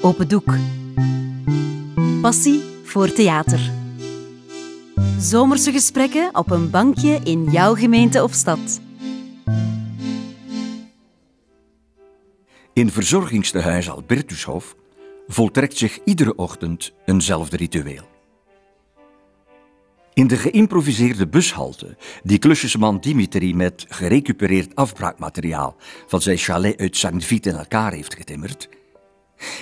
Open Doek. Passie voor theater. Zomerse gesprekken op een bankje in jouw gemeente of stad. In verzorgingstehuis Albertushof voltrekt zich iedere ochtend eenzelfde ritueel. In de geïmproviseerde bushalte, die klusjesman Dimitri met gerecupereerd afbraakmateriaal van zijn chalet uit Saint-Vite in elkaar heeft getimmerd,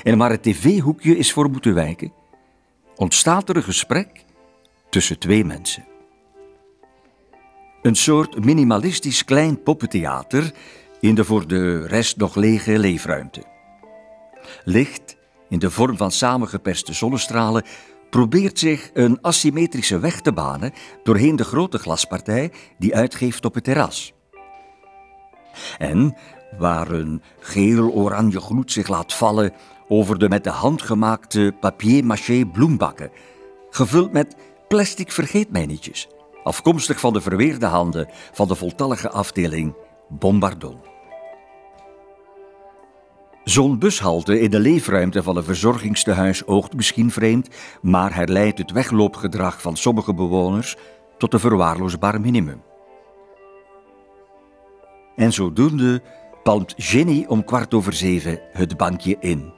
en waar het tv-hoekje is voor moeten wijken, ontstaat er een gesprek tussen twee mensen. Een soort minimalistisch klein poppentheater in de voor de rest nog lege leefruimte. Licht, in de vorm van samengeperste zonnestralen, probeert zich een asymmetrische weg te banen doorheen de grote glaspartij die uitgeeft op het terras. En waar een geel-oranje gloed zich laat vallen over de met de hand gemaakte papier-maché bloembakken, gevuld met plastic vergeetmijnetjes, afkomstig van de verweerde handen van de voltallige afdeling Bombardon. Zo'n bushalte in de leefruimte van een verzorgingstehuis oogt misschien vreemd, maar herleidt het wegloopgedrag van sommige bewoners tot een verwaarloosbaar minimum. En zodoende palmt Jenny om kwart over zeven het bankje in.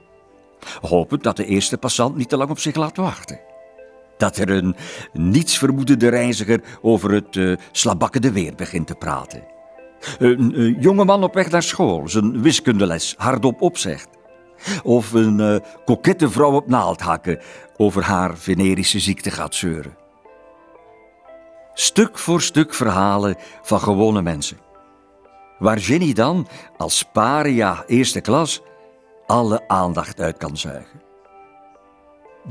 Hopend dat de eerste passant niet te lang op zich laat wachten. Dat er een nietsvermoedende reiziger over het uh, slabakkende weer begint te praten. Een, jonge man op weg naar school zijn wiskundeles hardop opzegt. Of een uh, kokette vrouw op naaldhakken over haar venerische ziekte gaat zeuren. Stuk voor stuk verhalen van gewone mensen. Waar Jenny dan, als paria eerste klas, alle aandacht uit kan zuigen.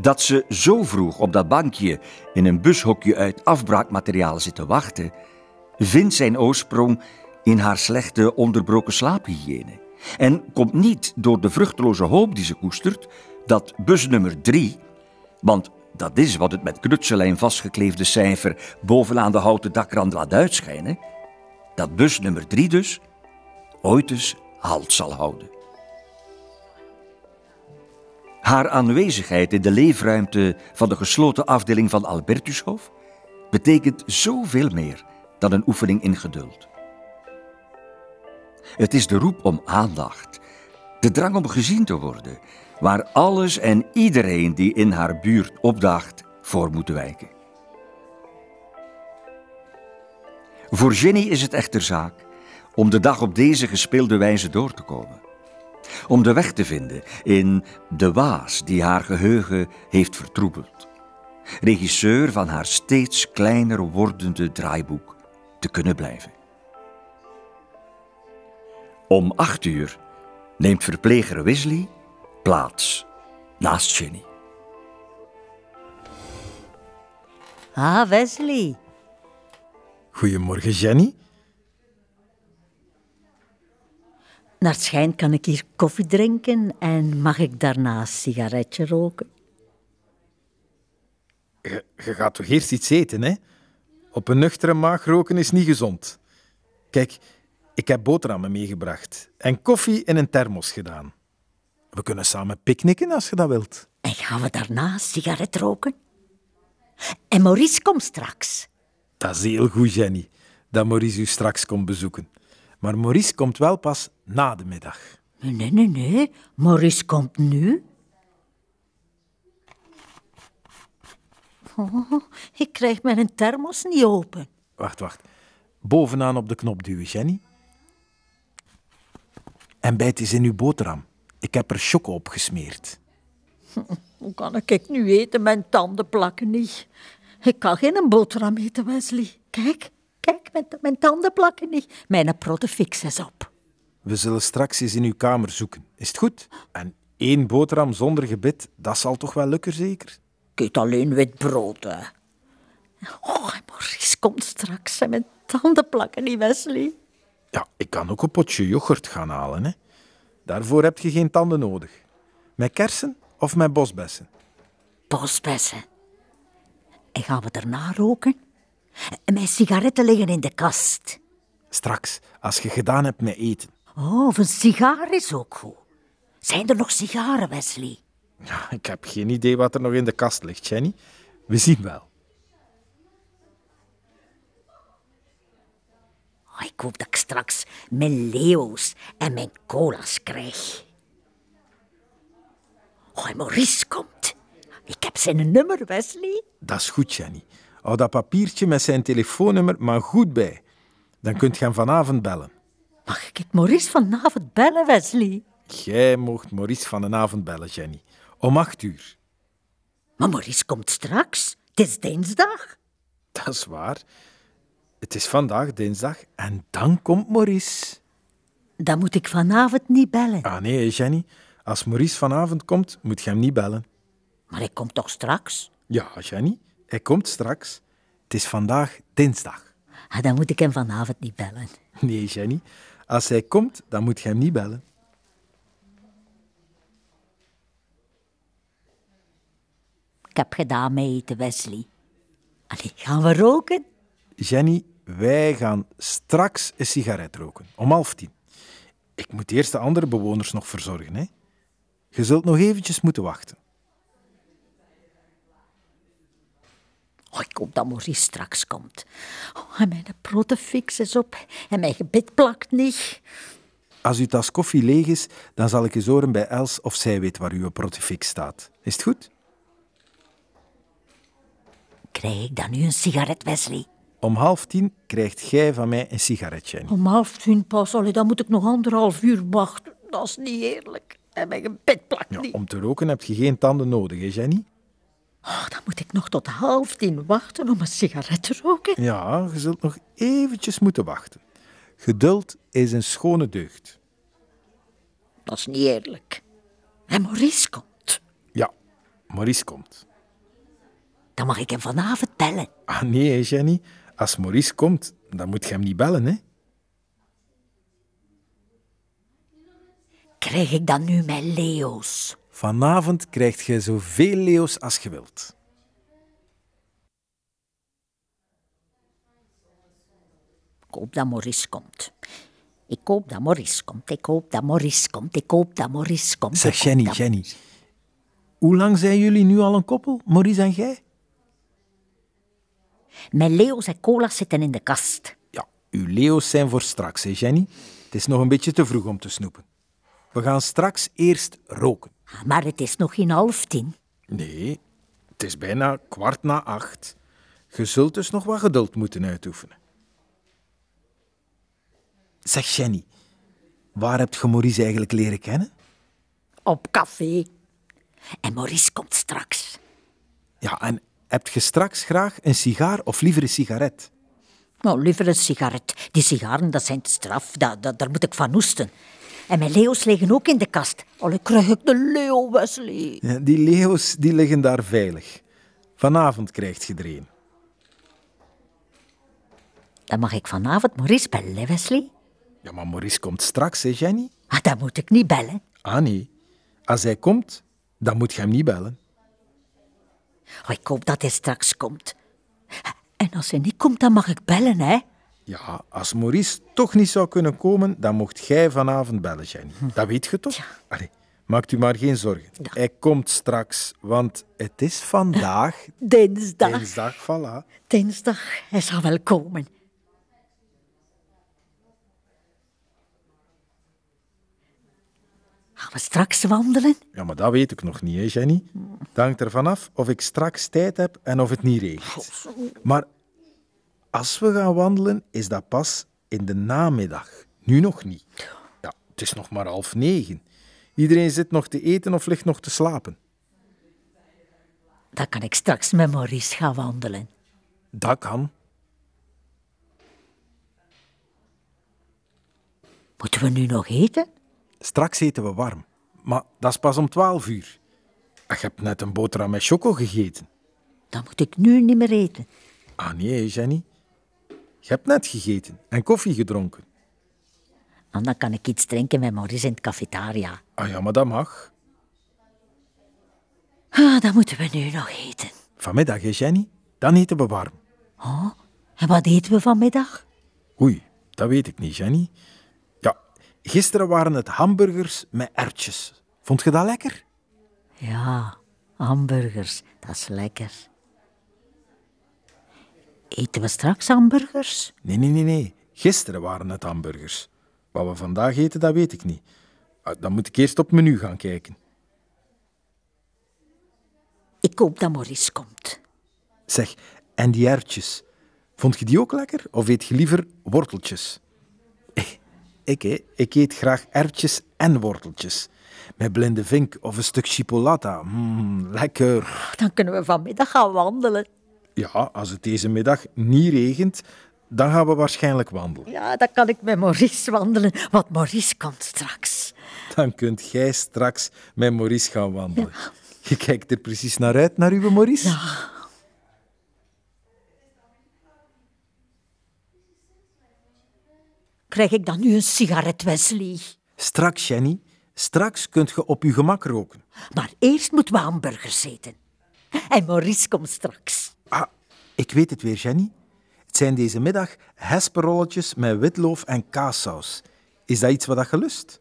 Dat ze zo vroeg op dat bankje in een bushokje uit afbraakmateriaal zit te wachten, vindt zijn oorsprong in haar slechte onderbroken slaaphygiëne. En komt niet door de vruchteloze hoop die ze koestert dat bus nummer drie, want dat is wat het met knutselijn vastgekleefde cijfer bovenaan de houten dakrand laat uitschijnen, dat bus nummer drie dus ooit eens halt zal houden. Haar aanwezigheid in de leefruimte van de gesloten afdeling van Albertushof betekent zoveel meer dan een oefening in geduld. Het is de roep om aandacht, de drang om gezien te worden, waar alles en iedereen die in haar buurt opdaagt voor moet wijken. Voor Jenny is het echter zaak om de dag op deze gespeelde wijze door te komen. Om de weg te vinden in de waas die haar geheugen heeft vertroebeld. Regisseur van haar steeds kleiner wordende draaiboek te kunnen blijven. Om acht uur neemt verpleger Wesley plaats naast Jenny. Ah, Wesley. Goedemorgen, Jenny. Naar het schijn kan ik hier koffie drinken en mag ik daarna een sigaretje roken? Je, je gaat toch eerst iets eten, hè? Op een nuchtere maag roken is niet gezond. Kijk, ik heb boterhammen meegebracht en koffie in een thermos gedaan. We kunnen samen picknicken als je dat wilt. En gaan we daarna een sigaret roken? En Maurice komt straks. Dat is heel goed, Jenny, dat Maurice u straks komt bezoeken. Maar Maurice komt wel pas na de middag. Nee, nee, nee. Maurice komt nu. Oh, ik krijg mijn thermos niet open. Wacht, wacht. Bovenaan op de knop duwen, Jenny. En bijt eens in uw boterham. Ik heb er choco op gesmeerd. Hoe kan ik nu eten? Mijn tanden plakken niet. Ik kan geen boterham eten, Wesley. Kijk, kijk, mijn, mijn tanden plakken niet. Mijn protte fix is op. We zullen straks eens in uw kamer zoeken. Is het goed? En één boterham zonder gebit, dat zal toch wel lukken, zeker? Ik eet alleen wit brood, hè. Oh, Maurice komt straks en mijn tanden plakken niet, Wesley. Ja, ik kan ook een potje yoghurt gaan halen. Hè. Daarvoor heb je geen tanden nodig. Met kersen of met bosbessen? Bosbessen. En gaan we daarna roken? En mijn sigaretten liggen in de kast. Straks, als je gedaan hebt met eten. Oh, of een sigaar is ook goed. Zijn er nog sigaren, Wesley? Ja, ik heb geen idee wat er nog in de kast ligt, Jenny. We zien wel. Oh, ik hoop dat ik straks mijn leeuws en mijn cola's krijg. Oh, en Maurice komt. Ik heb zijn nummer, Wesley. Dat is goed, Jenny. Hou dat papiertje met zijn telefoonnummer maar goed bij. Dan kunt je hem vanavond bellen. Mag ik het Maurice vanavond bellen, Wesley? Jij mocht Maurice van de avond bellen, Jenny. Om acht uur. Maar Maurice komt straks. Het is dinsdag. Dat is waar. Het is vandaag dinsdag en dan komt Maurice. Dan moet ik vanavond niet bellen. Ah nee, Jenny. Als Maurice vanavond komt, moet je hem niet bellen. Maar hij komt toch straks? Ja, Jenny, hij komt straks. Het is vandaag dinsdag. Ah, dan moet ik hem vanavond niet bellen. Nee, Jenny. Als hij komt, dan moet je hem niet bellen. Ik heb gedaan met eten, Wesley. Allee, gaan we roken? Jenny, wij gaan straks een sigaret roken. Om half tien. Ik moet eerst de andere bewoners nog verzorgen. Hè? Je zult nog eventjes moeten wachten. Oh, ik hoop dat Maurice straks komt. Oh, en mijn protefix is op en mijn gebit plakt niet. Als uw tas koffie leeg is, dan zal ik eens horen bij Els of zij weet waar uw protifix staat. Is het goed? Krijg ik dan nu een sigaret, Wesley? Om half tien krijgt jij van mij een sigaret, Jenny. Om half tien pas, allee, dan moet ik nog anderhalf uur wachten. Dat is niet eerlijk. En mijn gebit plakt Ja, niet. om te roken heb je geen tanden nodig, hè, Jenny? Oh, dan moet ik nog tot half tien wachten om een sigaret te roken. Ja, je zult nog eventjes moeten wachten. Geduld is een schone deugd. Dat is niet eerlijk. En Maurice komt. Ja, Maurice komt. Dan mag ik hem vanavond bellen. Ah nee, Jenny. Als Maurice komt, dan moet je hem niet bellen, hè? Krijg ik dan nu mijn leeuws? Vanavond krijgt je zoveel leeuws als je wilt. Ik hoop dat Maurice komt. Ik hoop dat Maurice komt. Ik hoop dat Maurice komt. Ik hoop dat Maurice komt. Zeg Jenny, dat- Jenny. Hoe lang zijn jullie nu al een koppel, Maurice en jij? Mijn leeuws en cola zitten in de kast. Ja, uw leeuws zijn voor straks, hè, Jenny? Het is nog een beetje te vroeg om te snoepen. We gaan straks eerst roken. Maar het is nog geen half tien. Nee, het is bijna kwart na acht. Je zult dus nog wat geduld moeten uitoefenen. Zeg Jenny, waar heb je Maurice eigenlijk leren kennen? Op café. En Maurice komt straks. Ja, en heb je straks graag een sigaar of liever een sigaret? Nou, liever een sigaret. Die sigaren, dat zijn te straf. Da, da- daar moet ik van hoesten. En mijn leeuws liggen ook in de kast. Allee, krijg ik de leeuw, Wesley. Ja, die leeuws die liggen daar veilig. Vanavond krijgt je er een. Dan mag ik vanavond Maurice bellen, Wesley. Ja, maar Maurice komt straks, hè, Jenny? Ah, dan moet ik niet bellen. Ah, nee. Als hij komt, dan moet je hem niet bellen. Oh, ik hoop dat hij straks komt. En als hij niet komt, dan mag ik bellen, hè. Ja, als Maurice toch niet zou kunnen komen, dan mocht jij vanavond bellen, Jenny. Dat weet je toch? Allee, maakt u maar geen zorgen. Hij komt straks, want het is vandaag Dinsdag. dinsdag, voilà. Dinsdag, hij zal wel komen. Gaan we straks wandelen? Ja, maar dat weet ik nog niet, hè, Jenny. Het hangt ervan af of ik straks tijd heb en of het niet regent. Maar als we gaan wandelen, is dat pas in de namiddag. Nu nog niet. Ja, het is nog maar half negen. Iedereen zit nog te eten of ligt nog te slapen. Dan kan ik straks met Maurice gaan wandelen. Dat kan. Moeten we nu nog eten? Straks eten we warm. Maar dat is pas om twaalf uur. Je hebt net een boterham met choco gegeten. Dan moet ik nu niet meer eten. Ah nee, Jenny. Je hebt net gegeten en koffie gedronken. En dan kan ik iets drinken met Maurice in het cafetaria. Ah ja, maar dat mag. Ah, dan moeten we nu nog eten. Vanmiddag, hè, Jenny? Dan eten we warm. En wat eten we vanmiddag? Oei, dat weet ik niet, Jenny. Ja, gisteren waren het hamburgers met erwtjes. Vond je dat lekker? Ja, hamburgers, dat is lekker. Eten we straks hamburgers? Nee, nee, nee, nee. Gisteren waren het hamburgers. Wat we vandaag eten, dat weet ik niet. Ah, Dan moet ik eerst op het menu gaan kijken. Ik hoop dat Maurice komt. Zeg, en die erwtjes. Vond je die ook lekker? Of eet je liever worteltjes? Ik, ik, eet graag erwtjes en worteltjes. Met blinde vink of een stuk chipolata. Mm, lekker. Dan kunnen we vanmiddag gaan wandelen. Ja, als het deze middag niet regent, dan gaan we waarschijnlijk wandelen. Ja, dan kan ik met Maurice wandelen, want Maurice komt straks. Dan kunt jij straks met Maurice gaan wandelen. Je kijkt er precies naar uit, naar uw Maurice? Krijg ik dan nu een sigaret, Wesley? Straks, Jenny. Straks kunt je op uw gemak roken. Maar eerst moeten we hamburgers eten. En Maurice komt straks. Ik weet het weer, Jenny. Het zijn deze middag hesperolletjes met witloof en kaassaus. Is dat iets wat dat je lust?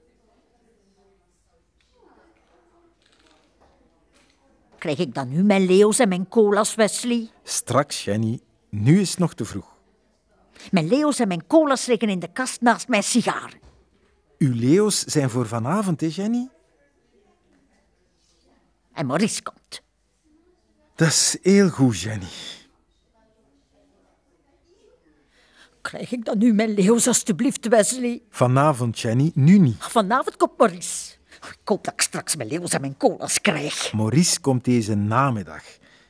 Krijg ik dan nu mijn leeuws en mijn cola's, Wesley? Straks, Jenny. Nu is het nog te vroeg. Mijn leeuws en mijn cola's liggen in de kast naast mijn sigaren. Uw leeuws zijn voor vanavond, hè, Jenny? En Maurice komt. Dat is heel goed, Jenny. Krijg ik dan nu mijn leeuws, alstublieft, Wesley? Vanavond, Jenny. Nu niet. Vanavond komt Maurice. Ik hoop dat ik straks mijn leeuws en mijn cola's krijg. Maurice komt deze namiddag.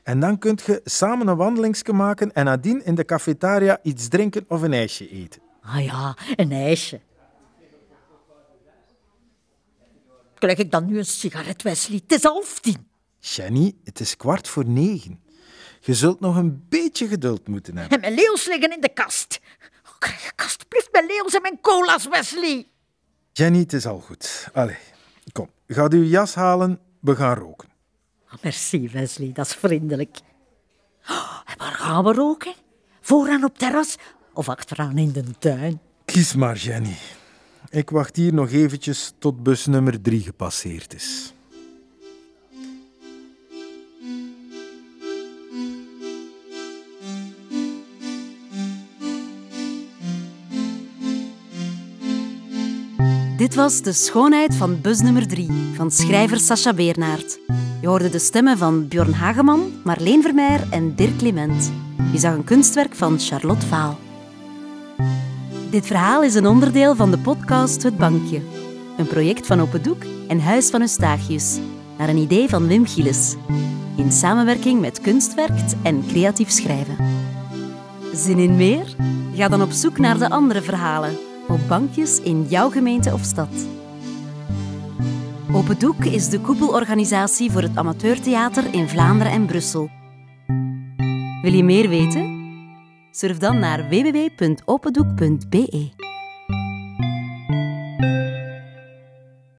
En dan kunt je samen een wandelingsje maken en nadien in de cafetaria iets drinken of een ijsje eten. Ah ja, een ijsje. Krijg ik dan nu een sigaret, Wesley? Het is half tien. Jenny, het is kwart voor negen. Je zult nog een beetje geduld moeten hebben. En mijn leeuws liggen in de kast. Oh, Krijg ik alstublieft mijn leeuws en mijn cola's, Wesley? Jenny, het is al goed. Allee, kom. Ga uw jas halen, we gaan roken. Ah, merci, Wesley, dat is vriendelijk. Oh, en waar gaan we roken? Vooraan op terras of achteraan in de tuin? Kies maar, Jenny. Ik wacht hier nog eventjes tot bus nummer drie gepasseerd is. Dit was De Schoonheid van bus nummer 3 van schrijver Sacha Beernaert. Je hoorde de stemmen van Bjorn Hageman, Marleen Vermeer en Dirk Clement. Je zag een kunstwerk van Charlotte Vaal. Dit verhaal is een onderdeel van de podcast Het Bankje. Een project van Open Doek en Huis van Eustachius. Naar een idee van Wim Gilles. In samenwerking met Kunstwerkt en Creatief Schrijven. Zin in meer? Ga dan op zoek naar de andere verhalen op bankjes in jouw gemeente of stad. Open Doek is de koepelorganisatie voor het amateurtheater in Vlaanderen en Brussel. Wil je meer weten? Surf dan naar www.opendoek.be.